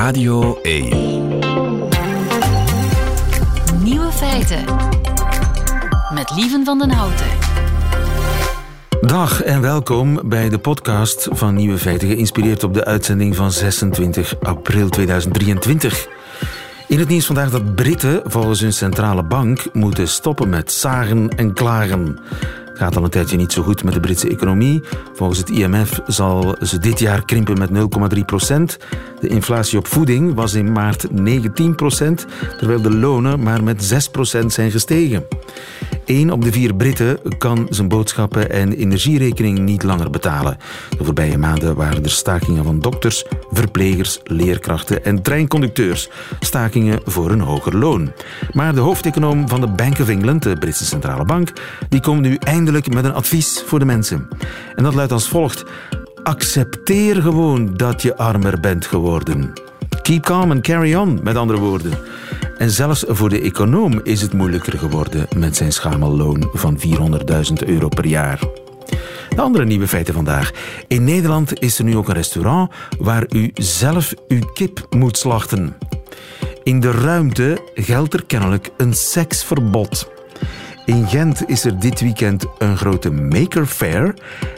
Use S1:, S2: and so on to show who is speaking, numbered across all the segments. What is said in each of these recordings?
S1: Radio 1.
S2: Nieuwe feiten. Met Lieven van den Houten.
S3: Dag en welkom bij de podcast van Nieuwe Feiten, geïnspireerd op de uitzending van 26 april 2023. In het nieuws vandaag dat Britten volgens hun centrale bank moeten stoppen met zagen en klagen gaat al een tijdje niet zo goed met de Britse economie. Volgens het IMF zal ze dit jaar krimpen met 0,3 procent. De inflatie op voeding was in maart 19 procent, terwijl de lonen maar met 6 procent zijn gestegen. Eén op de vier Britten kan zijn boodschappen en energierekening niet langer betalen. De voorbije maanden waren er stakingen van dokters, verplegers, leerkrachten en treinconducteurs. Stakingen voor een hoger loon. Maar de hoofdeconoom van de Bank of England, de Britse centrale bank, die komt nu eindelijk met een advies voor de mensen. En dat luidt als volgt. Accepteer gewoon dat je armer bent geworden. Keep calm and carry on, met andere woorden. En zelfs voor de econoom is het moeilijker geworden met zijn schamelloon van 400.000 euro per jaar. De andere nieuwe feiten vandaag. In Nederland is er nu ook een restaurant waar u zelf uw kip moet slachten. In de ruimte geldt er kennelijk een seksverbod. In Gent is er dit weekend een grote Maker Fair.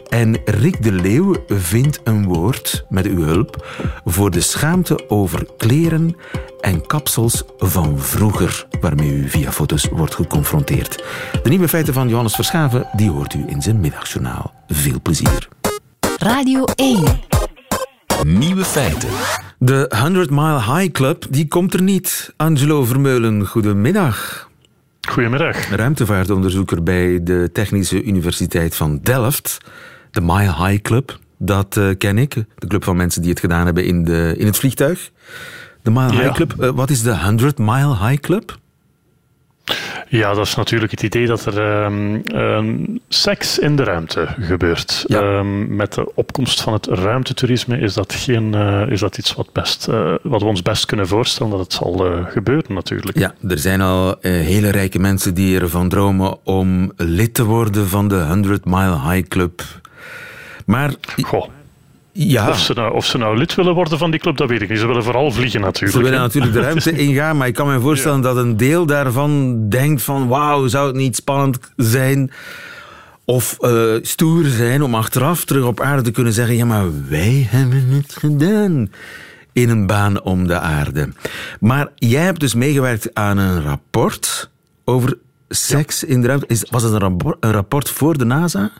S3: En Rick de Leeuw vindt een woord, met uw hulp, voor de schaamte over kleren en kapsels van vroeger, waarmee u via foto's wordt geconfronteerd. De nieuwe feiten van Johannes Verschaven, die hoort u in zijn middagjournaal. Veel plezier.
S2: Radio 1.
S1: Nieuwe feiten.
S3: De 100 Mile High Club, die komt er niet. Angelo Vermeulen, goedemiddag.
S4: Goedemiddag.
S3: Ruimtevaartonderzoeker bij de Technische Universiteit van Delft. De Mile High Club, dat uh, ken ik. De club van mensen die het gedaan hebben in, de, in het vliegtuig. De Mile
S4: Ja.
S3: High Club, uh, wat is de 100 Mile High Club?
S4: Ja, dat is natuurlijk het idee dat er ehm, seks in de ruimte gebeurt.
S3: Ja.
S4: Ehm, met de opkomst van het ruimtetoerisme is dat, geen, eh, is dat iets wat, best, eh, wat we ons best kunnen voorstellen dat het zal eh, gebeuren natuurlijk.
S3: Ja, er zijn al hele rijke mensen die ervan dromen om lid te worden van de 100 Mile High Club. Maar
S4: Goh,
S3: ja,
S4: of, ze nou, of ze nou lid willen worden van die club, dat weet ik niet. Ze willen vooral vliegen natuurlijk.
S3: Ze willen natuurlijk de ruimte ingaan, maar ik kan me voorstellen dat een deel daarvan denkt van wauw, zou het niet spannend zijn of eh, stoer zijn om achteraf terug op aarde te kunnen zeggen ja, maar wij hebben het gedaan in een baan om de aarde. Maar jij hebt dus meegewerkt aan een rapport over seks in de ruimte. Is, was het een rapport voor de NASA?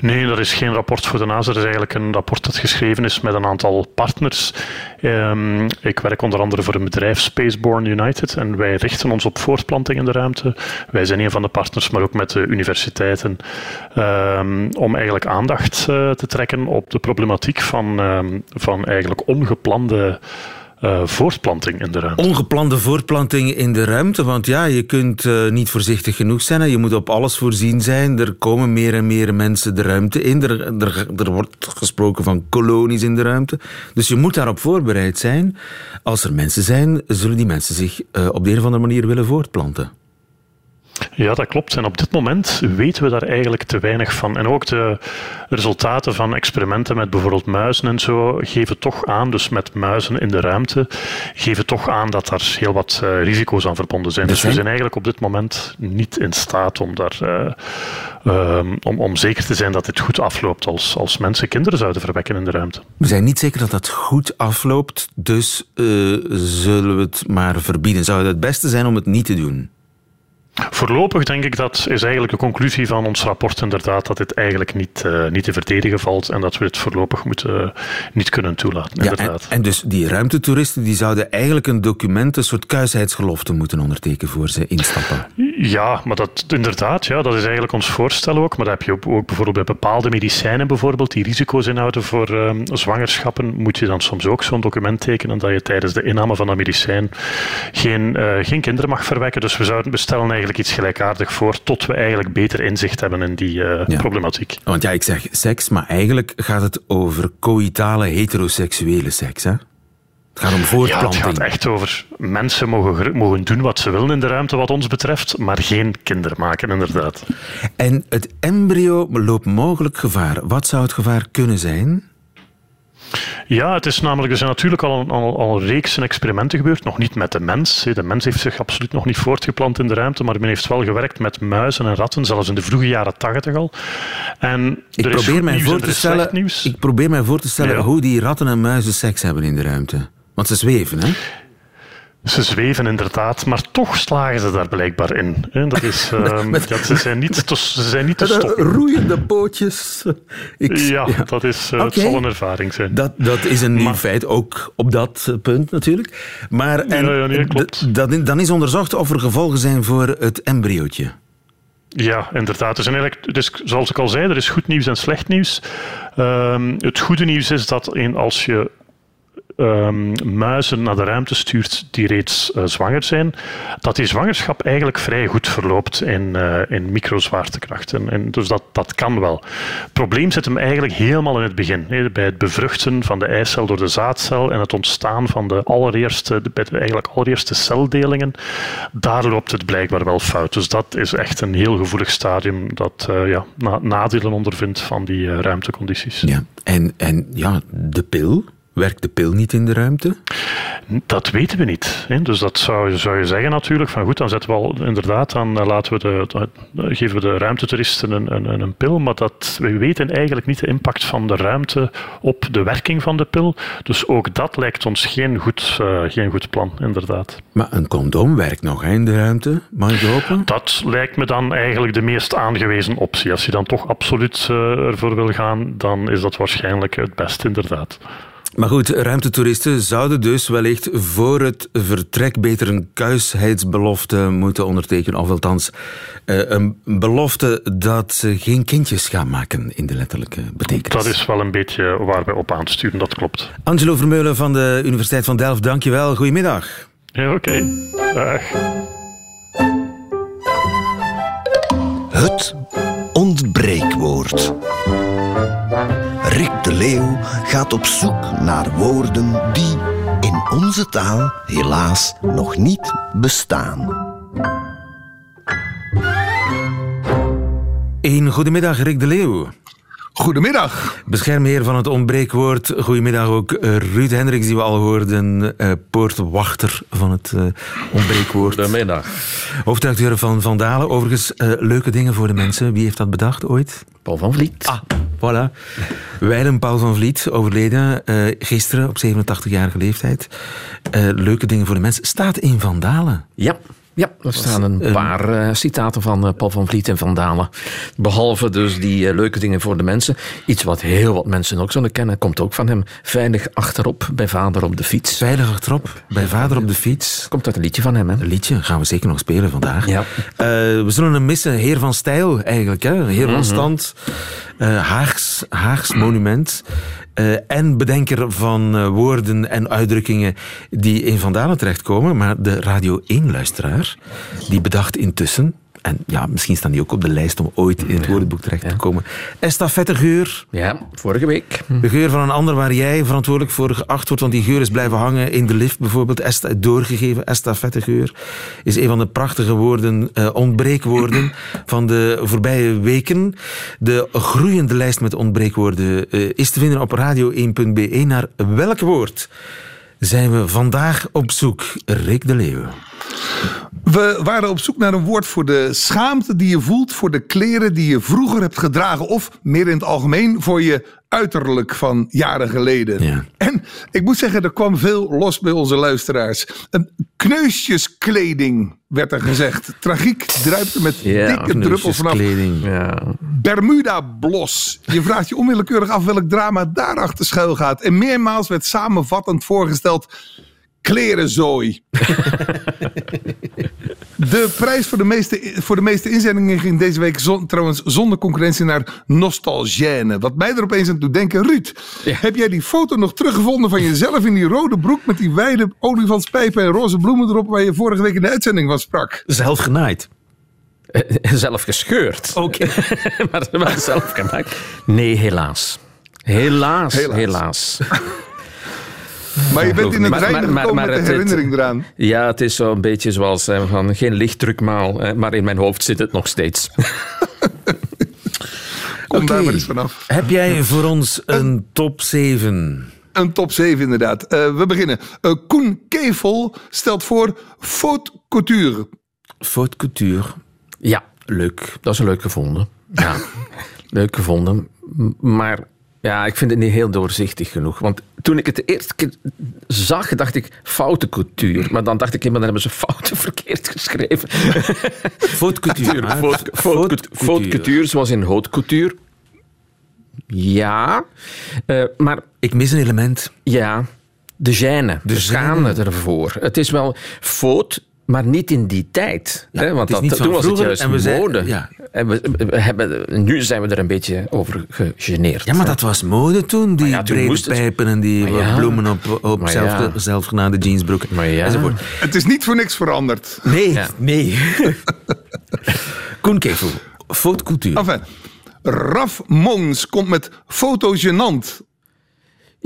S4: Nee, dat is geen rapport voor de NASA. Dat is eigenlijk een rapport dat geschreven is met een aantal partners. Ehm, ik werk onder andere voor een bedrijf, Spaceborne United, en wij richten ons op voortplanting in de ruimte. Wij zijn een van de partners, maar ook met de universiteiten, ehm, om eigenlijk aandacht eh, te trekken op de problematiek van, ehm, van eigenlijk ongeplande eh, voortplanting in de ruimte.
S3: Ongeplande voortplanting in de ruimte, want ja, je kunt uh, niet voorzichtig genoeg zijn. Je moet op alles voorzien zijn. Er komen meer en meer mensen de ruimte in. Er, er, wordt gesproken van kolonies in de ruimte. Dus je moet daarop voorbereid zijn. Als er mensen zijn, zullen die mensen zich uh, op de een of andere manier willen voortplanten.
S4: Ja, dat klopt. En op dit moment weten we daar eigenlijk te weinig van. En ook de resultaten van experimenten met bijvoorbeeld muizen en zo geven toch aan, dus met muizen in de ruimte, geven toch aan dat daar heel wat uh, risico's aan verbonden zijn. Dus we zijn eigenlijk op dit moment niet in staat om daar uh, um, om, om zeker te zijn dat dit goed afloopt als, als mensen kinderen zouden verwekken in de ruimte.
S3: We zijn niet zeker dat dat goed afloopt, dus uh, zullen we het maar verbieden. Zou het het beste zijn om het niet te doen?
S4: Voorlopig denk ik dat is eigenlijk de conclusie van ons rapport inderdaad dat dit eigenlijk niet, uh, niet te verdedigen valt en dat we het voorlopig moeten, uh, niet kunnen toelaten. Inderdaad.
S3: Ja, en, en, dus die ruimtetoeristen die zouden eigenlijk een document, een soort kuisheidsgelofte moeten ondertekenen voor ze instappen.
S4: Ja, maar dat inderdaad, ja, dat is eigenlijk ons voorstel ook. Maar dat heb je ook, ook bijvoorbeeld bij bepaalde medicijnen bijvoorbeeld die risico's inhouden voor uh, zwangerschappen, moet je dan soms ook zo'n document tekenen dat je tijdens de inname van dat medicijn geen, geen kinderen mag verwekken. Dus we zouden bestellen eigenlijk iets gelijkaardig voor, tot we eigenlijk beter inzicht hebben in die uh, ja. problematiek.
S3: Want ja, ik zeg seks, maar eigenlijk gaat het over coïtale heteroseksuele seks, hè? Het gaat om voortplanting.
S4: Ja, het gaat echt over mensen mogen, mogen doen wat ze willen in de ruimte wat ons betreft, maar geen kinderen maken, inderdaad.
S3: En het embryo loopt mogelijk gevaar. Wat zou het gevaar kunnen zijn?
S4: Ja, het is namelijk, er zijn natuurlijk al een, al, al een reeks experimenten gebeurd. Nog niet met de mens. De mens heeft zich absoluut nog niet voortgeplant in de ruimte, maar men heeft wel gewerkt met muizen en ratten, zelfs in de vroege jaren tachtig al. En
S3: ik,
S4: er
S3: probeer mij voor te stellen, ik probeer mij voor te stellen
S4: Ja.
S3: hoe die ratten en muizen seks hebben in de ruimte. Want ze zweven, hè?
S4: Ze zweven inderdaad, maar toch slagen ze daar blijkbaar in. Dat is, ehm, dat, ze, zijn niet te, ze zijn niet te stoppen.
S3: Roeiende pootjes. Ik,
S4: Ja, dat is, eh, het zal een ervaring zijn.
S3: Dat, dat is een nieuw
S4: Maar-
S3: feit, ook op dat punt natuurlijk. Maar en,
S4: Ja, ja, nee, klopt.
S3: dat, dan is onderzocht of er gevolgen zijn voor het embryootje.
S4: Ja, inderdaad. Er zijn eigenlijk, dus, zoals ik al zei, er is goed nieuws en slecht nieuws. Ehm, het goede nieuws is dat een, als je ehm, muizen naar de ruimte stuurt die reeds eh, zwanger zijn, dat die zwangerschap eigenlijk vrij goed verloopt in, eh, in microzwaartekracht. En, en dus dat, dat kan wel. Het probleem zit hem eigenlijk helemaal in het begin. bij het bevruchten van de eicel door de zaadcel en het ontstaan van de allereerste, de, eigenlijk allereerste celdelingen. Daar loopt het blijkbaar wel fout. Dus dat is echt een heel gevoelig stadium dat eh, ja, na- nadelen ondervindt van die ruimtecondities.
S3: Ja. En, en ja, de pil. Werkt de pil niet in de ruimte?
S4: Dat weten we niet. Hè? Dus dat zou, zou je zeggen natuurlijk. Van goed, dan zetten we al inderdaad, dan laten we de, geven we de ruimtetoeristen een, een, een pil. Maar dat, we weten eigenlijk niet de impact van de ruimte op de werking van de pil. Dus ook dat lijkt ons geen goed, eh, geen goed plan, inderdaad.
S3: Maar een condoom werkt nog hè, in de ruimte, mag ik hopen?
S4: Dat lijkt me dan eigenlijk de meest aangewezen optie. Als je dan toch absoluut eh, ervoor wil gaan, dan is dat waarschijnlijk het beste, inderdaad.
S3: Maar goed, ruimtetoeristen zouden dus wellicht voor het vertrek beter een kuisheidsbelofte moeten ondertekenen. Of althans, eh, een belofte dat ze geen kindjes gaan maken in de letterlijke betekenis.
S4: Dat is wel een beetje waar wij op aansturen, dat klopt.
S3: Angelo Vermeulen van de Universiteit van Delft, dankjewel. Goedemiddag.
S4: Ja, oké. Dag.
S5: Het ontbreekwoord. Leeuw gaat op zoek naar woorden die in onze taal helaas nog niet bestaan.
S3: Een goedemiddag, Rick de Leeuw.
S6: Goedemiddag.
S3: Beschermheer van het ontbreekwoord. Goedemiddag ook eh, Ruud Hendricks, die we al hoorden. eh, poortwachter van het eh, ontbreekwoord.
S7: Goedemiddag.
S3: Hoofdredacteur van Van Dalen. Overigens, leuke dingen voor de mensen. Wie heeft dat bedacht ooit?
S7: Paul van Vliet.
S3: Ah, voilà. Wijlen Paul van Vliet, overleden eh, gisteren op 87-jarige leeftijd. Eh, leuke dingen voor de mensen. Staat in Van Dalen.
S7: Ja. Ja, er staan een paar eh, citaten van eh, Paul van Vliet en Van Dalen. Behalve dus die eh, leuke dingen voor de mensen. Iets wat heel wat mensen ook zullen kennen, komt ook van hem. Veilig achterop bij vader op de fiets.
S3: Veilig achterop, bij vader op de fiets.
S7: Komt uit een liedje van hem, hè?
S3: Een liedje gaan we zeker nog spelen vandaag.
S7: Ja.
S3: We zullen hem missen. Heer van stijl eigenlijk. Hè? Heer van stand. eh, Haags, Haags monument. Eh, en bedenker van eh, woorden en uitdrukkingen die in Van Dalen terechtkomen. Maar de Radio 1-luisteraar, die bedacht intussen... En ja, misschien staan die ook op de lijst om ooit in het woordenboek terecht te komen. Estafettegeur.
S7: Ja, vorige week.
S3: De geur van een ander waar jij verantwoordelijk voor geacht wordt, want die geur is blijven hangen in de lift bijvoorbeeld. Esta, doorgegeven, estafettegeur is een van de prachtige woorden, eh, ontbreekwoorden van de voorbije weken. De groeiende lijst met ontbreekwoorden eh, is te vinden op radio1.be. Naar welk woord zijn we vandaag op zoek? Rick de Leeuw.
S6: We waren op zoek naar een woord voor de schaamte die je voelt voor de kleren die je vroeger hebt gedragen. Of meer in het algemeen voor je uiterlijk van jaren geleden.
S3: Ja.
S6: En ik moet zeggen, er kwam veel los bij onze luisteraars. Een kneusjeskleding werd er gezegd. Tragiek druipte met
S7: Ja,
S6: dikke druppels vanaf.
S3: Kleding.
S7: Ja.
S6: Bermuda Blos. Je vraagt je onwillekeurig af welk drama daarachter schuil gaat. En meermaals werd samenvattend voorgesteld. Klerenzooi. de prijs voor de, meeste, voor de meeste inzendingen ging deze week zon- trouwens zonder concurrentie naar Nostalgène. Wat mij er opeens aan doet denken. Ruud, heb jij die foto nog teruggevonden van jezelf in die rode broek met die wijde olifantspijpen en roze bloemen erop waar je vorige week in de uitzending van sprak?
S3: Zelf genaaid.
S7: Eh, Zelf gescheurd.
S3: Oké.
S7: maar wel zelf gemaakt. Nee, helaas. Helaas,
S6: Helaas.
S7: helaas.
S6: Maar je bent in het reinen gekomen
S7: maar
S6: met de
S7: het-
S6: herinnering eraan.
S7: Ja, het is zo'n beetje zoals eh, van geen lichtdrukmaal, eh, maar in mijn hoofd zit het nog steeds.
S6: Kom daar maar eens vanaf.
S3: Heb jij voor ons een top 7?
S6: Een top 7 inderdaad. Eh, we beginnen. Eh, Koen Kevel stelt voor Faute Couture.
S3: Faute couture.
S7: Ja, leuk. Dat is leuk gevonden. Ja, leuk gevonden. Maar ja, ik vind het niet heel doorzichtig genoeg. Want toen ik het de eerste keer zag, dacht ik foute couture. Maar dan dacht ik, maar dan hebben ze fouten verkeerd geschreven.
S3: Faute couture. maar
S7: Faute faute- faute couture, zoals in haute couture. Ja, Eh, maar
S3: Ik mis een element.
S7: ja, de gêne, de,
S3: De
S7: schaamte ervoor. Het is wel fout, maar niet in die tijd.
S3: Ja,
S7: hè, want
S3: het is
S7: dat, toen was het juist
S3: en we zijn-
S7: mode.
S3: ja.
S7: En we, we hebben, nu zijn we er een beetje over gegeneerd.
S3: Ja, maar dat was mode toen. Die
S7: ja, toen
S3: brede pijpen en die bloemen op, op zelfgenaamde jeansbroeken.
S7: Maar ja.
S3: Enzovoort.
S6: Het is niet voor niks veranderd.
S3: Nee,
S7: Ja.
S3: nee. Koen Kevel. Faute.
S6: Enfin, Raf Mons komt met Foto Genant.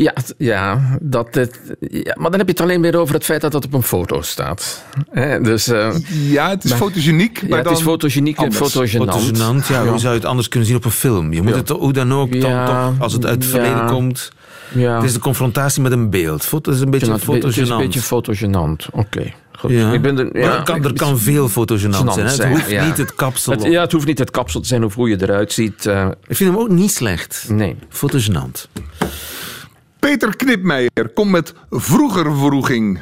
S7: Ja, ja, dat het, ja, maar dan heb je het alleen weer over het feit dat het op een foto staat. Hè, dus eh,
S6: Ja, het is fotogeniek.
S7: ja,
S6: maar
S7: het
S6: dan
S7: is fotogeniek en fotogenant.
S3: Fotogenant, ja, hoe zou je het anders kunnen zien op een film? Je moet het hoe dan ook, dan,
S7: Ja,
S3: toch, als het uit het
S7: ja.
S3: verleden komt.
S7: Ja.
S3: Het is de confrontatie met een beeld. Foto is een beetje
S7: Het is een
S3: fotogenant.
S7: beetje fotogenant. Oké, goed.
S3: Ja.
S7: Ik ben er, ja,
S3: er, kan, er kan veel fotogenant
S7: Genant
S3: zijn. Hè? Het hoeft
S7: ja.
S3: niet het kapsel.
S7: Het, ja, het hoeft niet het kapsel te zijn of hoe je eruit ziet. eh,
S3: Ik vind hem ook niet slecht.
S7: nee.
S3: Fotogenant.
S6: Peter Knipmeijer komt met Vroeger Vroeging.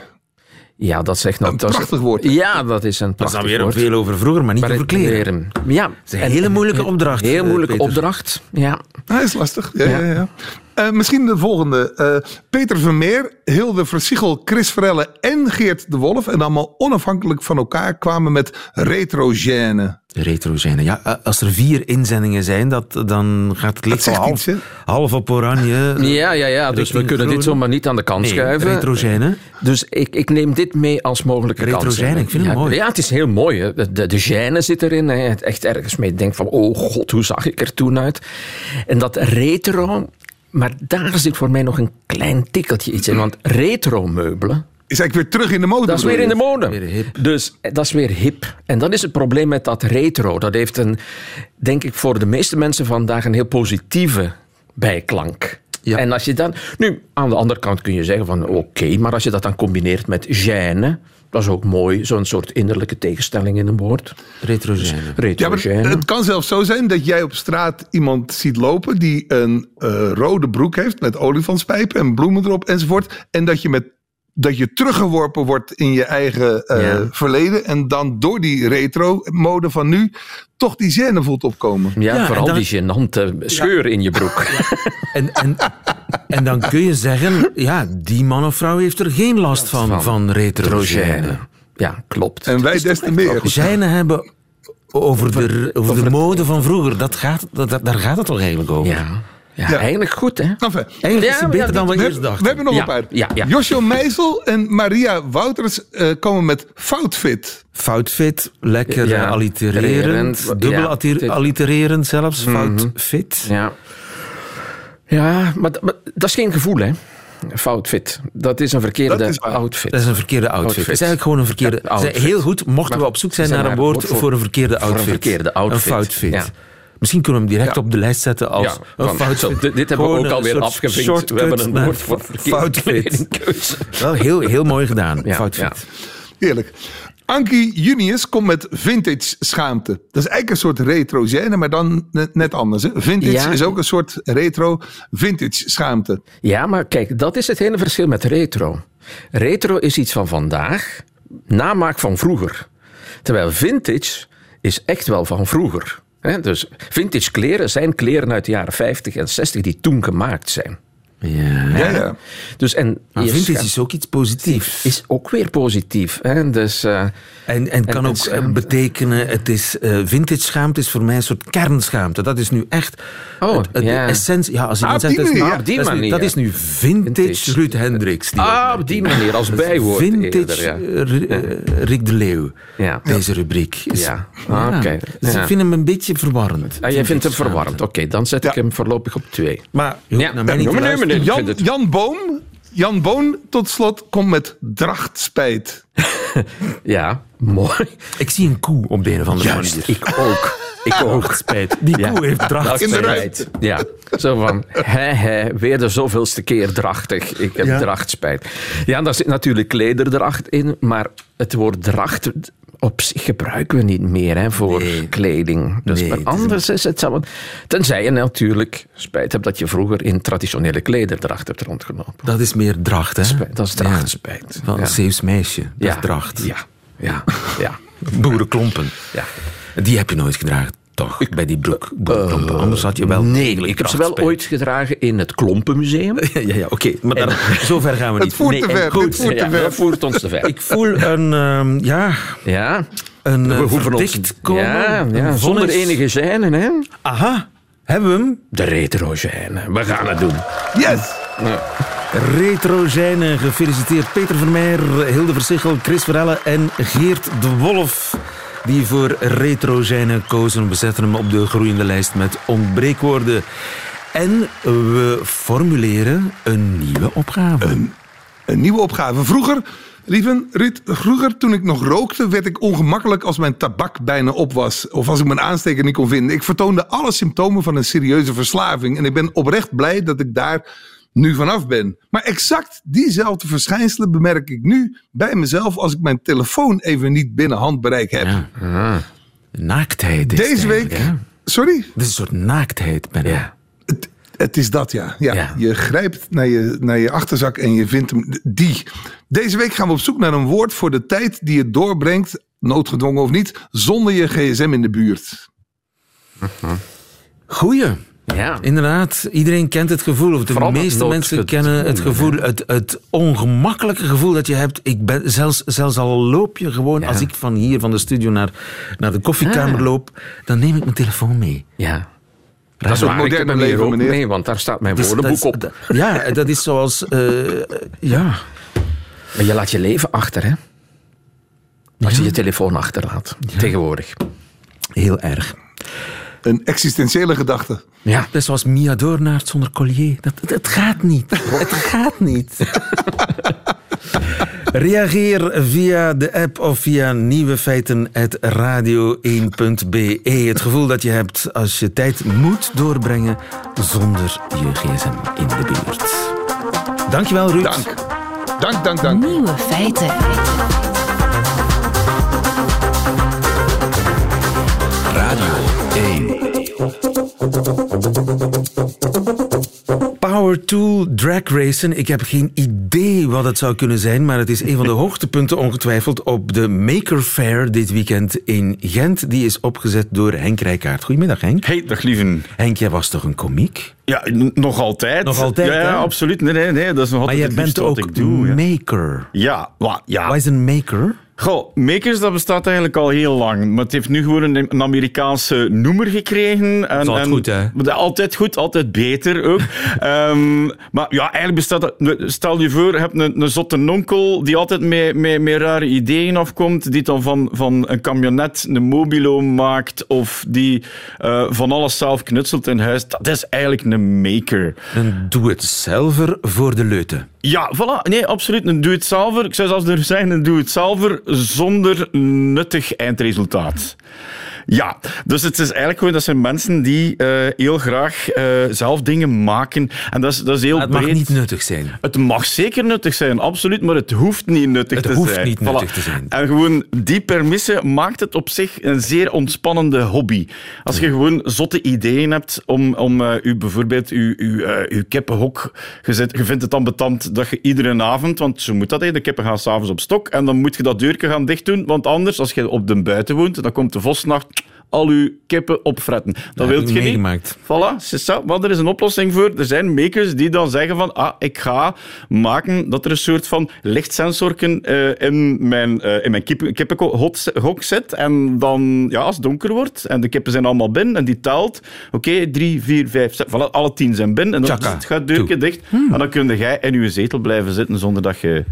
S7: Ja, dat zegt nou...
S6: Een
S7: dat is-
S6: prachtig woord.
S7: Ja, dat is een
S3: Dat is
S7: prachtig
S3: dan weer
S7: woord.
S3: veel over vroeger, maar niet
S7: Maar
S3: over kleren.
S7: Ja.
S3: is een hele moeilijke opdracht,
S7: Heel
S3: eh,
S7: moeilijke
S3: Peter.
S7: opdracht, ja.
S6: Dat is lastig. Ja,
S7: Ja.
S6: ja. Ja, Eh, misschien de volgende. Eh, Peter Vermeer, Hilde Versiegel, Chris Verelle en Geert de Wolf. En allemaal onafhankelijk van elkaar kwamen met retrogène.
S3: Retrogene. Ja, eh, als er vier inzendingen zijn, dat, dan gaat het licht half,
S6: iets,
S3: half op oranje.
S7: Ja, ja, ja. Dus we kunnen dit zomaar niet aan de kant
S3: Nee,
S7: schuiven.
S3: retrogene.
S7: Dus ik, ik neem dit mee als mogelijke
S3: Retrogène,
S7: kans.
S3: ik vind het
S7: ja,
S3: mooi.
S7: Ja, het is heel mooi. Hè. De, de, de gêne zit erin. Hè. Het Echt ergens mee denkt van, oh god, hoe zag ik er toen uit? En dat retro... Maar daar zit voor mij nog een klein tikkeltje iets in. Want retro-meubelen,
S6: Is eigenlijk weer terug in de mode.
S7: dat is weer in de mode.
S3: Weer hip.
S7: Dus eh, dat is weer hip. En dat is het probleem met dat retro. Dat heeft een, denk ik, voor de meeste mensen vandaag een heel positieve bijklank.
S3: Ja.
S7: En als je dan... Nu, aan de andere kant kun je zeggen van oké, maar als je dat dan combineert met gêne, dat is ook mooi, zo'n soort innerlijke tegenstelling in een woord.
S3: Retrogene.
S6: Ja, maar
S7: Retro-gêne.
S6: het kan zelfs zo zijn dat jij op straat iemand ziet lopen die een eh, rode broek heeft met olifantspijpen en bloemen erop enzovoort. En dat je met dat je teruggeworpen wordt in je eigen eh,
S3: Ja.
S6: verleden. En dan door die retro-mode van nu toch die gêne voelt opkomen.
S7: Ja,
S3: Ja,
S7: vooral
S3: dan-
S7: die gênante scheur in je broek.
S3: En, en, en dan kun je zeggen, ja, die man of vrouw heeft er geen last van, van,
S7: van
S3: retrogene.
S7: Ja, klopt.
S6: En wij des te meer.
S3: Gijne hebben over de, over de mode van vroeger. Dat gaat, dat, dat- daar gaat het toch eigenlijk over?
S7: Ja, ja,
S6: Ja.
S7: eigenlijk goed, hè?
S6: Enfin,
S3: Eigenlijk is
S7: Ja,
S3: het beter
S7: ja,
S3: dan we
S6: we,
S3: eerst dachten.
S6: we hebben nog
S7: Ja,
S6: een paar.
S7: ja, ja.
S6: Joshua Meisel en Maria Wouters eh, komen met Foutfit.
S3: Foutfit, lekker
S7: Ja,
S3: allitererend, dubbel allitererend zelfs, foutfit.
S7: Ja. Ja, maar, dat is geen gevoel, hè? Foutfit. Dat is een verkeerde
S6: Dat is waar.
S7: outfit.
S3: Dat is een verkeerde outfit.
S7: Outfit.
S3: Het is eigenlijk gewoon een verkeerde...
S7: Ja, outfit.
S3: Heel goed, mochten we op zoek zijn
S7: zijn
S3: naar een woord
S7: voor-
S3: voor een verkeerde
S7: voor een
S3: outfit.
S7: verkeerde outfit.
S3: Een foutfit.
S7: Ja.
S3: Misschien kunnen we hem direct
S6: Ja.
S3: op de lijst zetten als
S7: Ja,
S3: een
S7: van- zo, dit, dit hebben we ook alweer afgevinkt. We hebben een woord voor
S3: foutfit. Wel heel, heel mooi gedaan,
S7: Ja,
S3: foutfit.
S7: ja.
S6: Heerlijk. Ankie Junius komt met vintage schaamte. Dat is eigenlijk een soort retro gêne, maar dan net, net anders. Hè? Vintage
S7: Ja.
S6: is ook een soort retro vintage schaamte.
S7: Ja, maar kijk, dat is het hele verschil met retro. Retro is iets van vandaag, namaak van vroeger. Terwijl vintage is echt wel van vroeger. Dus vintage kleren zijn kleren uit de jaren 50 en 60 die toen gemaakt zijn.
S3: Ja.
S6: Ja, ja.
S7: Dus en
S3: Maar
S7: je
S3: vintage is ook iets positiefs.
S7: is ook weer positief. Hè? Dus, eh,
S3: En, en kan
S7: en
S3: ook
S7: schaamte.
S3: eh, betekenen, het is eh, vintage schaamte is voor mij een soort kernschaamte. Dat is nu echt
S7: Oh,
S3: het, het- de
S7: ja.
S3: essentie. Ja, als
S6: Ah,
S3: iemand
S6: op die
S3: zegt, dat is,
S7: op die
S3: dat is nu-
S7: manier.
S3: dat is nu vintage,
S7: Vintage.
S3: Ruud Hendricks. die
S7: ah, op die manier, als bijwoord.
S3: Vintage
S7: eerder, ja.
S3: Ri- Rick de Leeuw,
S7: Ja.
S3: deze rubriek. Is,
S7: Ja. Ah, oké.
S3: Dus
S7: Ja.
S3: ik vind hem een beetje verwarrend.
S7: Ah, jij vindt hem verwarrend. Oké, dan zet ik hem voorlopig op twee.
S3: Maar je naar mij
S7: nee.
S6: Jan,
S7: het-
S6: Jan Boom Jan Boon, tot slot, komt met drachtspijt.
S7: Ja, mooi.
S3: Ik zie een koe op de een of andere
S7: Juist,
S3: manier.
S7: ik ook. Ik ook.
S3: Spijt. Die
S7: Ja.
S3: koe heeft drachtspijt.
S6: Inderdaad.
S7: Ja, zo van, hè, hè, weer de zoveelste keer drachtig. Ik heb
S3: Ja.
S7: drachtspijt. Ja, daar zit natuurlijk klederdracht in, maar het woord dracht op zich gebruiken we niet meer hè, voor
S3: Nee.
S7: kleding. Dus
S3: Nee,
S7: maar anders is het zo. Tenzij je natuurlijk spijt hebt dat je vroeger in traditionele klederdracht hebt rondgelopen.
S3: Dat is meer dracht, hè?
S7: Spijt, dat is drachtspijt.
S3: Ja, van
S7: Ja.
S3: een Zeeuws meisje. Dat is dracht.
S7: Ja, ja, ja.
S3: Boerenklompen.
S7: ja.
S3: Die heb je nooit gedragen, toch? Bij die broek. Boerenklompen. Anders had je wel
S7: Nee, ik heb ze wel ooit gedragen in het Klompenmuseum.
S3: Ja, ja, ja oké. Maar daar, zover gaan we
S6: Het
S3: niet.
S6: voert te
S3: en
S6: ver.
S3: goed.
S6: Voert te
S7: Ja,
S6: ver.
S7: dat voert ons te ver.
S3: Ik voel een, ehm, ja,
S7: Ja,
S3: een
S7: we
S3: uh,
S7: hoeven ons...
S3: verdikt komen.
S7: Ja,
S3: een
S7: ja zonder enige gêne, hè.
S3: Aha, hebben we hem?
S7: De retrogène. We gaan het doen.
S6: Yes!
S3: Retrogène, gefeliciteerd. Peter Vermeer, Hilde Versichel, Chris Verelle en Geert de Wolf. Die voor Retrogène kozen, We zetten hem op de groeiende lijst met ontbreekwoorden. En we formuleren een nieuwe opgave.
S6: Een nieuwe opgave. Vroeger, lieven Ruud, vroeger toen ik nog rookte, werd ik ongemakkelijk als mijn tabak bijna op was. Of als ik mijn aansteker niet kon vinden. Ik vertoonde alle symptomen van een serieuze verslaving. En ik ben oprecht blij dat ik daar nu vanaf ben. Maar exact diezelfde verschijnselen bemerk ik nu bij mezelf als ik mijn telefoon even niet binnen handbereik heb.
S3: Ja. Naaktheid. is
S6: Deze week. Sorry?
S3: Het is een soort naaktheid bijna.
S7: Ja.
S6: Het, het is dat, ja. ja.
S3: Ja.
S6: Je grijpt naar je, naar je achterzak en je vindt hem. Die. Deze week gaan we op zoek naar een woord voor de tijd die je doorbrengt, noodgedwongen of niet, zonder je gsm in de buurt.
S3: Goeie.
S7: Ja.
S3: Inderdaad, iedereen kent het gevoel, of de
S7: Vooral
S3: meeste mensen kennen het gevoel, het, het ongemakkelijke gevoel dat je hebt. Ik ben, zelfs, zelfs al loop je gewoon, als ik van hier, van de studio naar, naar de koffiekamer
S7: Ah.
S3: loop, dan neem ik mijn telefoon mee.
S7: Ja. Dat is ik
S6: moderne leven,
S7: ook
S6: meneer.
S7: mee, want daar staat mijn
S3: Dus
S7: woordenboek op.
S3: dat- ja, dat is zoals, eh, ja,
S7: Maar je laat je leven achter, hè. Als je je telefoon achterlaat, tegenwoordig.
S3: heel erg.
S6: Een existentiële gedachte.
S7: Ja.
S3: Dat is zoals Mia Doornaert zonder collier. Dat, dat, het gaat niet. Het gaat niet. Reageer via de app of via nieuwefeiten.radio1.be. Het gevoel dat je hebt als je tijd moet doorbrengen zonder je gsm in de buurt. Dankjewel, Ruud.
S6: Dank. Dank, dank, dank.
S2: Nieuwe feiten.
S1: Radio 1.
S3: Power Tool Drag Racen. Ik heb geen idee wat het zou kunnen zijn, maar het is een van de hoogtepunten ongetwijfeld op de Maker Fair dit weekend in Gent. Die is opgezet door Henk Rijkaard. Goedemiddag, Henk.
S8: Hey, dag lieven.
S3: Henk, jij was toch een komiek?
S8: Ja, nog altijd.
S3: Nog altijd,
S8: Ja, ja, absoluut. Nee, nee, nee. Dat is nog
S3: Maar
S8: altijd
S3: jij
S8: het
S3: bent ook
S8: ik doe. Ja.
S3: maker.
S8: Ja, wa- ja.
S3: Wat is een maker?
S8: Goh, Makers, dat bestaat eigenlijk al heel lang. Maar het heeft nu gewoon een, een Amerikaanse noemer gekregen. En,
S3: is altijd goed, hè?
S8: maar Altijd goed, altijd beter ook. Ehm, maar ja, eigenlijk bestaat dat... Stel je voor, je hebt een, een zotte onkel die altijd met, met, met rare ideeën afkomt, die dan van, van een camionet een mobilo maakt of die eh, van alles zelf knutselt in huis. Dat is eigenlijk een maker.
S3: Een doe-het-zelver voor de leuten.
S8: Ja, voilà. Nee, absoluut. Een doe-het-zelver. Ik zou zelfs durven zeggen, een doe-het-zelver zonder nuttig eindresultaat. Ja, dus het is eigenlijk gewoon, dat zijn mensen die eh, heel graag eh, zelf dingen maken. En dat is, dat is heel
S3: Maar het mag
S8: breed.
S3: niet nuttig zijn.
S8: Het mag zeker nuttig zijn, absoluut, maar het hoeft niet nuttig
S3: Het
S8: te
S3: hoeft
S8: zijn.
S3: niet nuttig te zijn.
S8: En gewoon die permisse maakt het op zich een zeer ontspannende hobby. Als je gewoon zotte ideeën hebt om, om eh, u bijvoorbeeld uw, uw, uw kippenhok, je, zit, je vindt het dan betant dat je iedere avond, want zo moet dat, hè, de kippen gaan s'avonds op stok, en dan moet je dat deurtje gaan dichtdoen, want anders, als je op de buiten woont, dan komt de vosnacht al uw kippen opfretten. Dat
S3: heb
S8: wilt je niet. Voilà, c'est ça. Maar er is een oplossing voor. Er zijn makers die dan zeggen van, ah, ik ga maken dat er een soort van lichtsensorken eh, in mijn, eh, in mijn kippen, kippenhok zit. En dan, ja, als het donker wordt en de kippen zijn allemaal binnen en die telt, oké, drie, vier, vijf, zes, voilà, alle tien zijn binnen. En dan gaat het deurtje dicht. En dan kun jij in je zetel blijven zitten zonder dat je...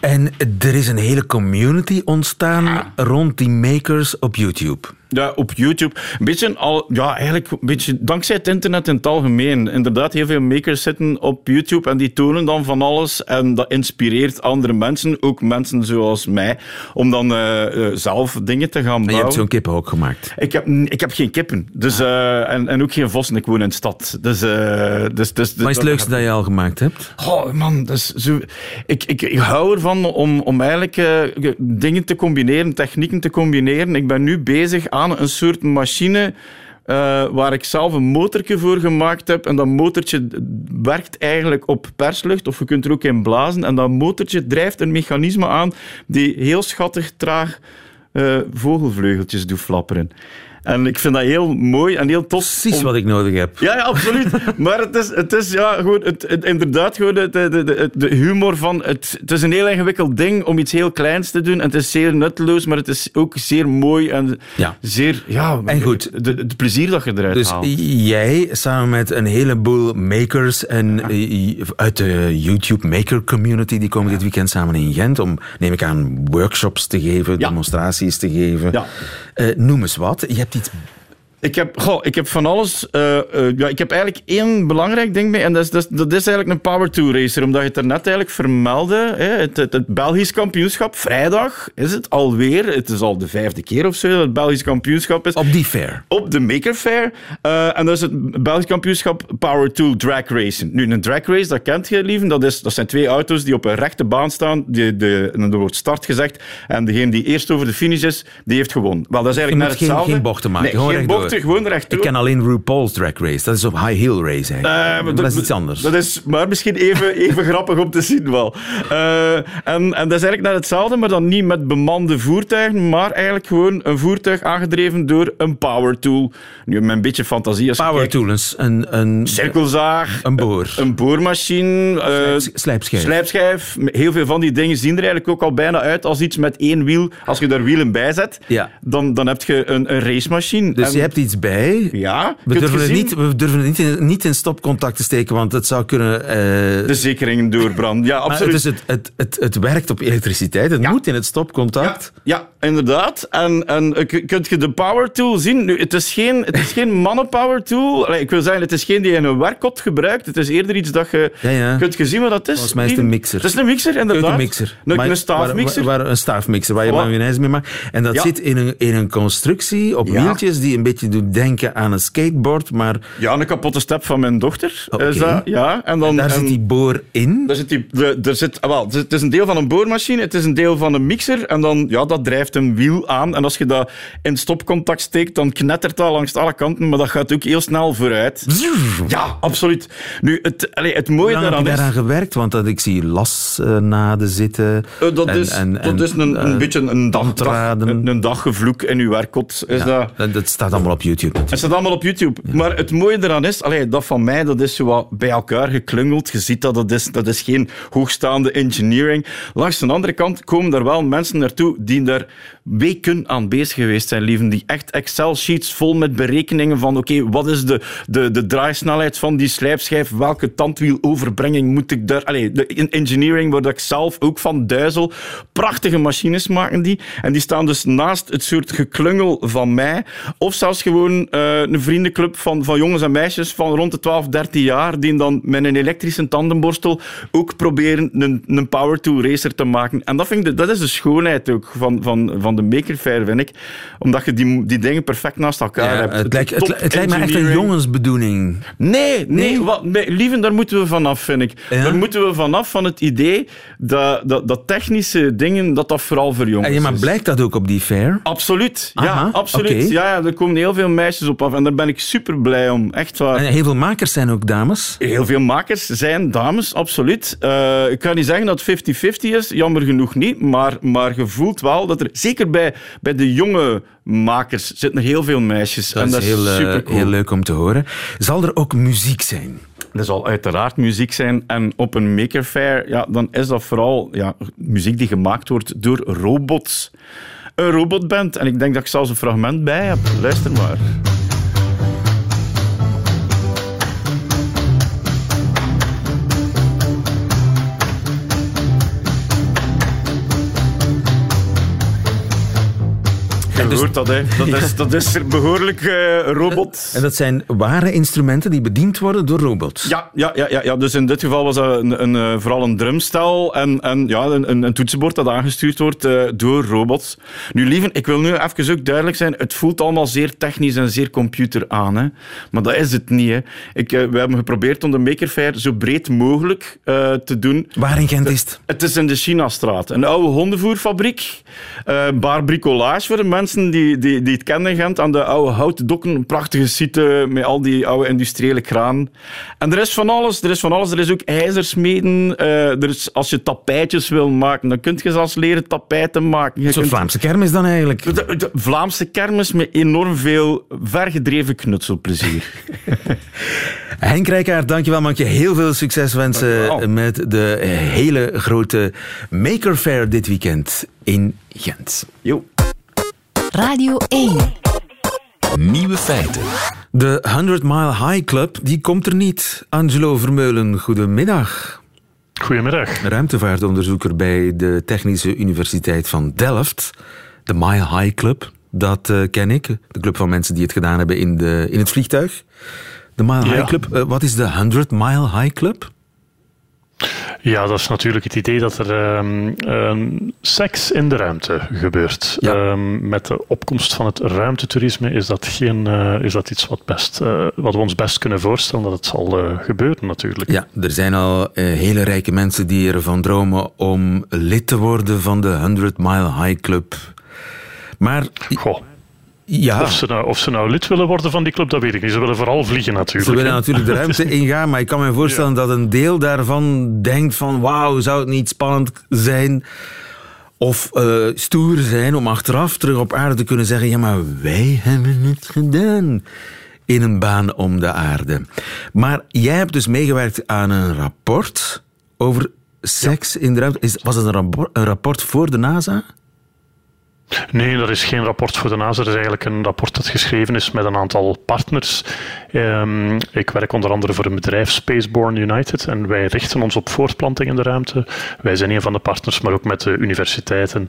S3: En er is een hele community ontstaan rond die makers op YouTube.
S8: Ja, op YouTube. Een beetje al, ja, eigenlijk een beetje dankzij het internet in het algemeen. Inderdaad, heel veel makers zitten op YouTube en die tonen dan van alles. En dat inspireert andere mensen, ook mensen zoals mij, om dan eh, eh, zelf dingen te gaan
S3: En je
S8: bouwen.
S3: hebt zo'n kippen ook gemaakt.
S8: Ik heb, ik heb geen kippen. Dus, eh, en, en ook geen vossen. Ik woon in de stad. Dus, dus, dus,
S3: Wat is het leukste dat je al gemaakt hebt?
S8: Oh man, zo... ik, ik, ik hou ervan om, om eigenlijk dingen te combineren, technieken te combineren. Ik ben nu bezig aan een soort machine eh, waar ik zelf een motortje voor gemaakt heb. En dat motortje werkt eigenlijk op perslucht, of je kunt er ook in blazen. En dat motortje drijft een mechanisme aan die heel schattig traag eh, vogelvleugeltjes doet flapperen. En ik vind dat heel mooi en heel tof.
S3: Precies
S8: om-
S3: wat ik nodig heb.
S8: ja, ja, absoluut. Maar het is, het is ja, gewoon, het, het- inderdaad gewoon de, de, de, de humor van... Het, het is een heel ingewikkeld ding om iets heel kleins te doen. En het is zeer nutteloos, maar het is ook zeer mooi en
S3: Ja.
S8: zeer... Ja,
S3: En goed.
S8: Het plezier dat je eruit
S3: Dus
S8: haalt.
S3: jij samen met een heleboel makers en eh, uit de YouTube maker community, die komen dit weekend samen in Gent om, neem ik aan, workshops te geven, demonstraties te geven. Eh, noem eens wat. Je hebt iets...
S8: Ik heb, goh, ik heb van alles. eh, eh, ja, ik heb eigenlijk één belangrijk ding mee. En dat is, dat is, dat is eigenlijk een Power Tour racer. Omdat je het er net eigenlijk vermeldde. Hè, het, het, het Belgisch kampioenschap, vrijdag is het alweer. Het is al de vijfde keer of zo dat het Belgisch kampioenschap is.
S3: Op die fair.
S8: op de Maker Fair. Eh, en dat is het Belgisch kampioenschap Power Tool Drag Racing. Nu, een drag race, dat kent je, lieven. Dat, is, dat zijn twee auto's die op een rechte baan staan. Die, de, er wordt start gezegd. En degene die eerst over de finish is, die heeft gewonnen. Wel, dat is
S3: Je
S8: eigenlijk
S3: moet
S8: net
S3: geen,
S8: hetzelfde.
S3: geen bochten maken,
S8: Nee,
S3: gewoon
S8: geen
S3: rechtdoor.
S8: Gewoon rechtdoor.
S3: Ik ken alleen RuPaul's Drag Race. Dat is op high heel race eigenlijk.
S8: Eh,
S3: dat is iets anders.
S8: Dat is maar misschien even, even grappig om te zien wel. Eh, en, en dat is eigenlijk net hetzelfde, maar dan niet met bemande voertuigen, maar eigenlijk gewoon een voertuig aangedreven door een power tool. Nu, met een beetje fantasie. Als
S3: Power tools, een, een,
S8: Cirkelzaag,
S3: een boor,
S8: een boormachine, eh,
S3: slijpschijf.
S8: slijpschijf. Heel veel van die dingen zien er eigenlijk ook al bijna uit als iets met één wiel. Als je daar wielen bij zet,
S3: Ja.
S8: dan, dan heb je een, een racemachine.
S3: Dus
S8: En-
S3: je hebt iets bij.
S8: Ja,
S3: We durven, het niet, we durven het niet in, niet in stopcontact te steken, want het zou kunnen... eh,
S8: De zekeringen doorbranden. Ja, absoluut.
S3: het, het, het, het, het werkt op elektriciteit. Het
S8: Ja.
S3: moet in het stopcontact.
S8: Ja, ja inderdaad. En, en eh, kunt je de power tool zien? Nu, het is geen, het is geen mannen-power tool. Allee, ik wil zeggen, het is geen die je in een werkkot gebruikt. Het is eerder iets dat je...
S3: Ja, ja.
S8: Kunt je zien wat dat is?
S3: Volgens mij is het een mixer.
S8: Het is een mixer, inderdaad. Een,
S3: Maar-
S8: een staafmixer.
S3: Waar, waar- een staafmixer, waar je mayonaise mee maakt. En dat zit in een, in een constructie op wieltjes die een beetje doet denken aan een skateboard, maar
S8: Ja, een kapotte step van mijn dochter.
S3: Oké.
S8: Is dat, ja, en dan,
S3: daar
S8: en-
S3: zit die boor in.
S8: Daar zit die, er zit, ah, wel, het is een deel van een boormachine, het is een deel van een mixer en dan, ja, dat drijft een wiel aan. En als je dat in stopcontact steekt, dan knettert dat langs alle kanten, maar dat gaat ook heel snel vooruit. Ja, absoluut. Nu, het, allee, het mooie
S3: lang heb je
S8: daaraan is...
S3: daaraan gewerkt? Want dat, ik zie lasnaden zitten.
S8: Eh, dat
S3: en-
S8: is,
S3: en-
S8: dat is een, een
S3: eh,
S8: beetje een, dag, een, een daggevloek in uw werkkot. Is
S3: Ja,
S8: dat,
S3: dat staat allemaal op YouTube
S8: Het staat allemaal op YouTube. Maar het mooie eraan is, allee, dat van mij, dat is zo wat bij elkaar geklungeld. Je ziet dat, dat is, dat is geen hoogstaande engineering. Langs de andere kant komen er wel mensen naartoe die daar weken aan bezig geweest zijn, lieven. Die echt Excel-sheets vol met berekeningen van oké, wat is de, de, de draaisnelheid van die slijpschijf? Welke tandwieloverbrenging moet ik daar... Allee, de in- engineering waar dat ik zelf ook van duizel. Prachtige machines maken die. En die staan dus naast het soort geklungel van mij. Of zelfs gewoon eh, een vriendenclub van, van jongens en meisjes van rond de 12, 13 jaar die dan met een elektrische tandenborstel ook proberen een, een power tool racer te maken. En dat, vind ik dat is de schoonheid ook van, van, van de Maker Faire, vind ik. Omdat je die, die dingen perfect naast elkaar
S3: Ja,
S8: hebt.
S3: het, lijkt, het, lijkt me echt een
S8: engineering.
S3: jongensbedoeling.
S8: Nee, nee, wat, lieven, daar moeten we vanaf, vind ik.
S3: Ja?
S8: Daar moeten we vanaf van het idee dat, dat, dat technische dingen, dat dat vooral voor jongens
S3: En ja, maar blijkt dat ook op die fair?
S8: Absoluut, ja,
S3: Aha,
S8: absoluut. ja, er komen heel veel meisjes op af en daar ben ik super blij om. Echt waar.
S3: En heel veel makers zijn ook dames.
S8: Heel veel makers zijn dames, absoluut. Eh, ik kan niet zeggen dat het 50-50 is, jammer genoeg niet. Maar, maar je voelt wel dat er, zeker bij, bij de jonge makers, zitten er heel veel meisjes.
S3: Dat
S8: en
S3: is,
S8: dat is
S3: heel, eh,
S8: super cool.
S3: heel leuk om te horen. Zal er ook muziek zijn?
S8: Er zal uiteraard muziek zijn. En op een Maker Faire, ja, dan is dat vooral ja, muziek die gemaakt wordt door robots. Een robotband. En ik denk dat ik zelfs een fragment bij heb. Luister maar.
S3: En
S8: je hoort dat, hè. Dat is, dat is behoorlijk uh, robot.
S3: En dat zijn ware instrumenten die bediend worden door robots?
S8: Ja, ja, ja, ja, ja. dus in dit geval was dat een, een, eh, vooral een drumstel en, en ja, een, een toetsenbord dat aangestuurd wordt uh, door robots. Nu, lieven, ik wil nu even ook duidelijk zijn, het voelt allemaal zeer technisch en zeer computer aan. Hè. Maar dat is het niet. Hè. Ik, uh, we hebben geprobeerd om de Maker Faire zo breed mogelijk te doen.
S3: Waar in Gent is het?
S8: Het is in de Chinastraat. Een oude hondenvoerfabriek. bar bricolage voor de mensen die, die, die het kennen Gent. Aan de oude houten dokken. Een prachtige site met al die oude industriële kraan. En er is van alles. Er is van alles. Er is ook ijzersmeden. Uh, er is, als je tapijtjes wil maken, dan kun je zelfs leren tapijten maken. Je kunt...
S3: Vlaamse kermis dan eigenlijk?
S8: De, de, Vlaamse kermis met enorm veel vergedreven knutselplezier.
S3: Henk Rijkaard, dankjewel. Mag je heel veel succes wensen met de hele grote Maker Fair dit weekend in Gent.
S8: Jo.
S2: Radio 1.
S1: Nieuwe feiten.
S3: De 100 Mile High Club die komt er niet. Angelo Vermeulen, goedemiddag.
S4: Goedemiddag.
S3: Ruimtevaartonderzoeker bij de Technische Universiteit van Delft. De Mile High Club, dat uh, ken ik. De club van mensen die het gedaan hebben in, de, in het vliegtuig. De Mile ja. High Club. Uh, wat is de 100 Mile High Club?
S4: Ja, dat is natuurlijk het idee dat er um, seks in de ruimte gebeurt. Ja. Um, met de opkomst van het ruimtetoerisme is dat, geen, uh, is dat iets wat, best, uh, wat we ons best kunnen voorstellen dat het zal uh, gebeuren natuurlijk.
S3: Ja, er zijn al hele rijke mensen die ervan dromen om lid te worden van de 100 Mile High Club. Maar...
S4: Goh.
S3: Ja.
S4: Of, ze nou, of ze nou lid willen worden van die club, dat weet ik niet. Ze willen vooral vliegen natuurlijk.
S3: Ze willen natuurlijk de ruimte ingaan, maar ik kan me voorstellen ja. dat een deel daarvan denkt van wauw, zou het niet spannend zijn of uh, stoer zijn om achteraf terug op aarde te kunnen zeggen ja, maar wij hebben het gedaan in een baan om de aarde. Maar jij hebt dus meegewerkt aan een rapport over seks ja. in de ruimte. Is, was het een rapport voor de NASA?
S4: Nee, dat is geen rapport voor de NASA. Dat is eigenlijk een rapport dat geschreven is met een aantal partners. Um, ik werk onder andere voor een bedrijf, Spaceborne United, en wij richten ons op voortplanting in de ruimte. Wij zijn een van de partners, maar ook met de universiteiten,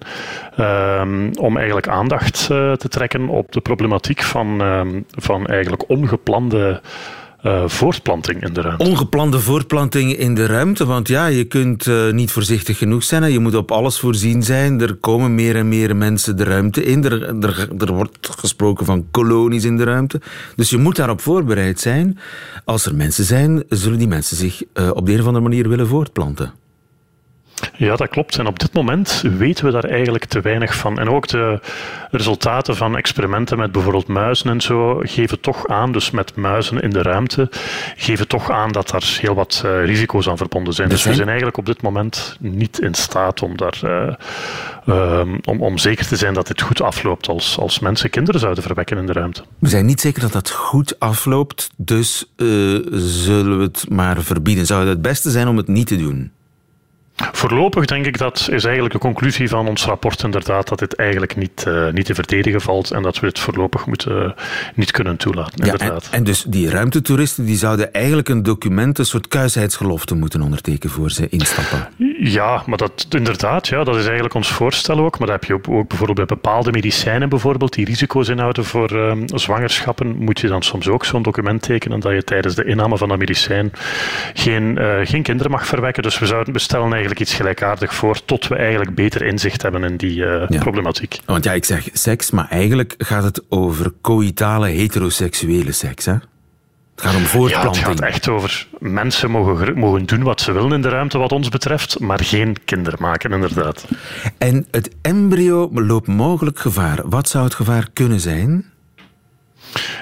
S4: um, om eigenlijk aandacht uh, te trekken op de problematiek van, um, van eigenlijk ongeplande uh, voortplanting in de ruimte.
S3: Ongeplande voortplanting in de ruimte, want ja, je kunt uh, niet voorzichtig genoeg zijn. Je moet op alles voorzien zijn. Er komen meer en meer mensen de ruimte in. Er, er, wordt gesproken van kolonies in de ruimte. Dus je moet daarop voorbereid zijn. Als er mensen zijn, zullen die mensen zich uh, op de een of andere manier willen voortplanten.
S4: Ja, dat klopt. En op dit moment weten we daar eigenlijk te weinig van. En ook de resultaten van experimenten met bijvoorbeeld muizen en zo geven toch aan, dus met muizen in de ruimte, geven toch aan dat daar heel wat uh, risico's aan verbonden zijn. Dus we zijn eigenlijk op dit moment niet in staat om daar uh, um, om, om zeker te zijn dat dit goed afloopt als, als mensen kinderen zouden verwekken in de ruimte.
S3: We zijn niet zeker dat dat goed afloopt, dus uh, zullen we het maar verbieden. Zou het het beste zijn om het niet te doen?
S4: Voorlopig denk ik dat is eigenlijk de conclusie van ons rapport inderdaad dat dit eigenlijk niet, uh, niet te verdedigen valt en dat we het voorlopig moeten, uh, niet kunnen toelaten. Inderdaad.
S3: Ja, en, en, dus die ruimtetoeristen die zouden eigenlijk een document, een soort kuisheidsgelofte moeten ondertekenen voor ze instappen.
S4: Ja, maar dat inderdaad, ja, dat is eigenlijk ons voorstel ook. Maar dat heb je ook, ook bijvoorbeeld bij bepaalde medicijnen bijvoorbeeld die risico's inhouden voor uh, zwangerschappen, moet je dan soms ook zo'n document tekenen dat je tijdens de inname van dat medicijn geen, geen kinderen mag verwekken. Dus we zouden bestellen eigenlijk iets gelijkaardig voor, tot we eigenlijk beter inzicht hebben in die uh, ja. problematiek.
S3: Want ja, ik zeg seks, maar eigenlijk gaat het over coïtale heteroseksuele seks, hè? Het gaat om voortplanting.
S4: Ja, het gaat echt over mensen mogen, mogen doen wat ze willen in de ruimte wat ons betreft, maar geen kinderen maken, inderdaad.
S3: En het embryo loopt mogelijk gevaar. Wat zou het gevaar kunnen zijn?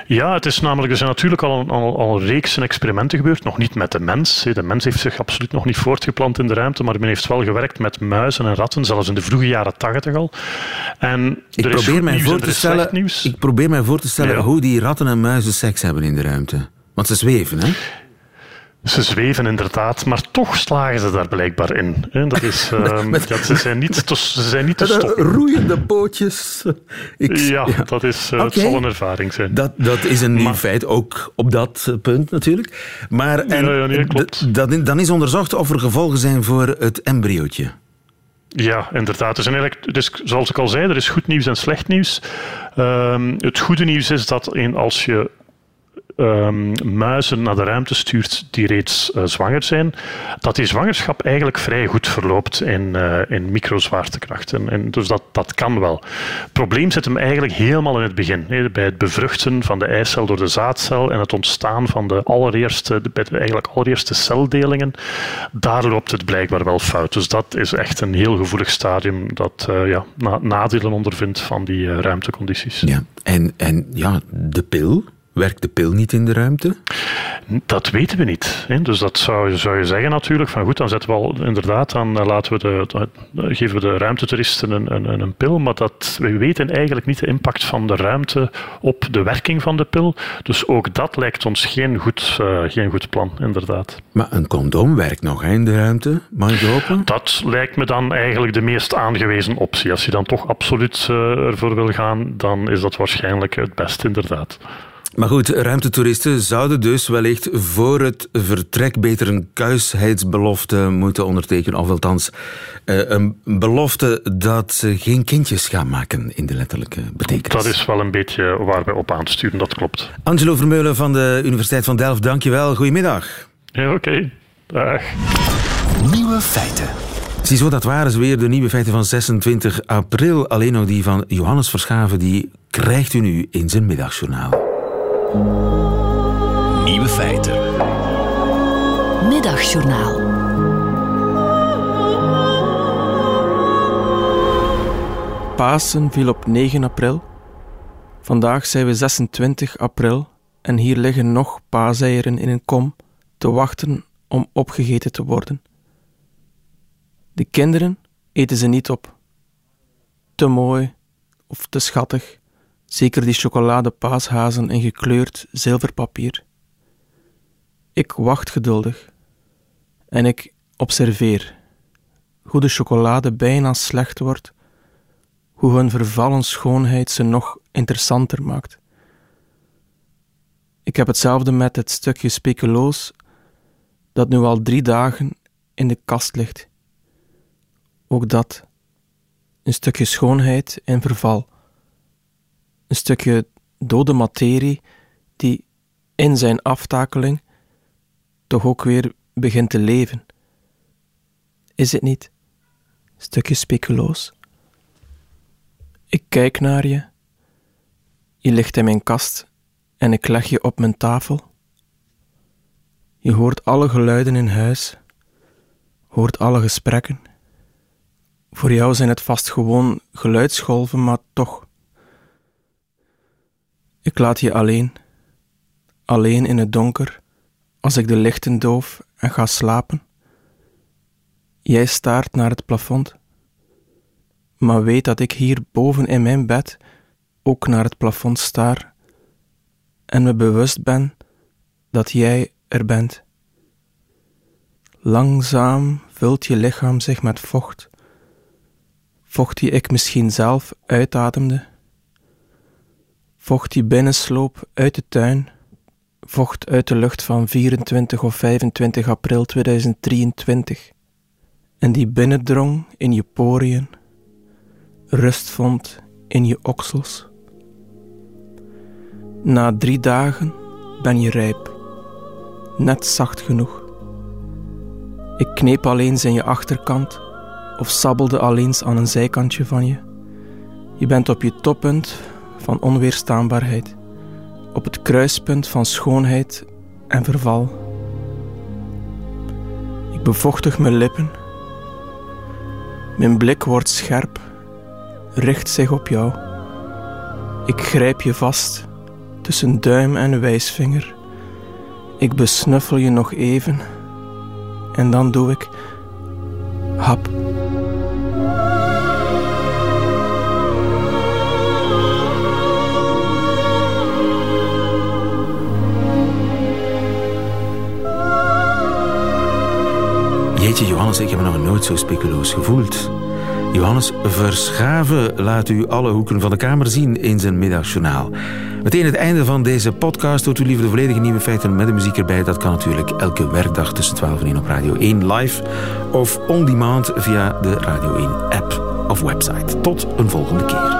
S4: Ja, het is namelijk, er zijn natuurlijk al, al, al reeksen experimenten gebeurd, nog niet met de mens. De mens heeft zich absoluut nog niet voortgeplant in de ruimte, maar men heeft wel gewerkt met muizen en ratten, zelfs in de vroege jaren tachtig al. En
S3: ik, probeer mij voor te stellen, ik probeer mij voor te stellen ja. hoe die ratten en muizen seks hebben in de ruimte. Want ze zweven, hè?
S4: Ze zweven inderdaad, maar toch slagen ze daar blijkbaar in. Dat is, Met, ja, ze, zijn niet te, ze zijn niet te stoppen.
S3: Roeiende bootjes.
S4: Ik, ja, ja, dat is, uh, okay. het zal een ervaring zijn.
S3: Dat, dat is een nieuw feit, ook op dat punt natuurlijk. Maar en,
S4: ja, ja, nee, klopt.
S3: Dat, dan is onderzocht of er gevolgen zijn voor het embryootje.
S4: Ja, inderdaad. Dus eigenlijk, dus, zoals ik al zei, er is goed nieuws en slecht nieuws. Ehm, het goede nieuws is dat in, als je um, muizen naar de ruimte stuurt die reeds uh, zwanger zijn, dat die zwangerschap eigenlijk vrij goed verloopt in, uh, in microzwaartekracht. En, dus dat, dat kan wel. Het probleem zit hem eigenlijk helemaal in het begin. Bij het bevruchten van de eicel door de zaadcel en het ontstaan van de allereerste, de, eigenlijk allereerste celdelingen. Daar loopt het blijkbaar wel fout. Dus dat is echt een heel gevoelig stadium dat uh, ja, na, nadelen ondervindt van die ruimtecondities.
S3: Ja, en, en ja, de pil, Werkt de pil niet in de ruimte?
S4: Dat weten we niet. Hè. Dus dat zou, zou je zeggen natuurlijk. Van goed, dan zetten we al inderdaad, dan eh, laten we de, geven we de ruimtetoeristen een, een, een pil. Maar dat, we weten eigenlijk niet de impact van de ruimte op de werking van de pil. Dus ook dat lijkt ons geen goed, uh, geen goed plan, inderdaad.
S3: Maar een condoom werkt nog hè, in de ruimte, mag ik hopen?
S4: Dat lijkt me dan eigenlijk de meest aangewezen optie. Als je dan toch absoluut uh, ervoor wil gaan, dan is dat waarschijnlijk het beste, inderdaad.
S3: Maar goed, ruimtetoeristen zouden dus wellicht voor het vertrek beter een kuisheidsbelofte moeten ondertekenen. Of althans, eh, een belofte dat ze geen kindjes gaan maken in de letterlijke betekenis.
S4: Dat is wel een beetje waar wij op aansturen, dat klopt.
S3: Angelo Vermeulen van de Universiteit van Delft, dankjewel. Goedemiddag.
S4: Ja, oké. Dag.
S1: Nieuwe feiten.
S3: Ziezo, dat waren ze weer, de nieuwe feiten van 26 april. Alleen nog die van Johannes Verschaven, die krijgt u nu in zijn middagjournaal.
S1: Nieuwe feiten.
S2: Middagjournaal.
S9: Pasen viel op 9 april. Vandaag zijn we 26 april en hier liggen nog paaseieren in een kom te wachten om opgegeten te worden. De kinderen eten ze niet op. Te mooi of te schattig zeker die chocoladepaashazen in gekleurd zilverpapier. Ik wacht geduldig en ik observeer hoe de chocolade bijna slecht wordt, hoe hun vervallen schoonheid ze nog interessanter maakt. Ik heb hetzelfde met het stukje speculoos dat nu al drie dagen in de kast ligt. Ook dat, een stukje schoonheid in verval een stukje dode materie die in zijn aftakeling toch ook weer begint te leven. Is het niet? Stukje speculoos. Ik kijk naar je. Je ligt in mijn kast en ik leg je op mijn tafel. Je hoort alle geluiden in huis, hoort alle gesprekken. Voor jou zijn het vast gewoon geluidsgolven, maar toch. Ik laat je alleen, alleen in het donker, als ik de lichten doof en ga slapen. Jij staart naar het plafond, maar weet dat ik hier boven in mijn bed ook naar het plafond staar en me bewust ben dat jij er bent. Langzaam vult je lichaam zich met vocht, vocht die ik misschien zelf uitademde Vocht die binnensloop uit de tuin, vocht uit de lucht van 24 of 25 april 2023 en die binnendrong in je poriën, rust vond in je oksels. Na drie dagen ben je rijp, net zacht genoeg. Ik kneep alleen in je achterkant of sabbelde alleen aan een zijkantje van je. Je bent op je toppunt van onweerstaanbaarheid, op het kruispunt van schoonheid en verval. Ik bevochtig mijn lippen. Mijn blik wordt scherp, richt zich op jou. Ik grijp je vast tussen duim en wijsvinger. Ik besnuffel je nog even en dan doe ik hap.
S3: Jeetje, Johannes, ik heb me nog nooit zo speculoos gevoeld. Johannes Verschaven laat u alle hoeken van de Kamer zien in zijn middagjournaal. Meteen het einde van deze podcast. Doet u liever de volledige nieuwe feiten met de muziek erbij? Dat kan natuurlijk elke werkdag tussen 12 en 1 op Radio 1 live of on demand via de Radio 1 app of website. Tot een volgende keer.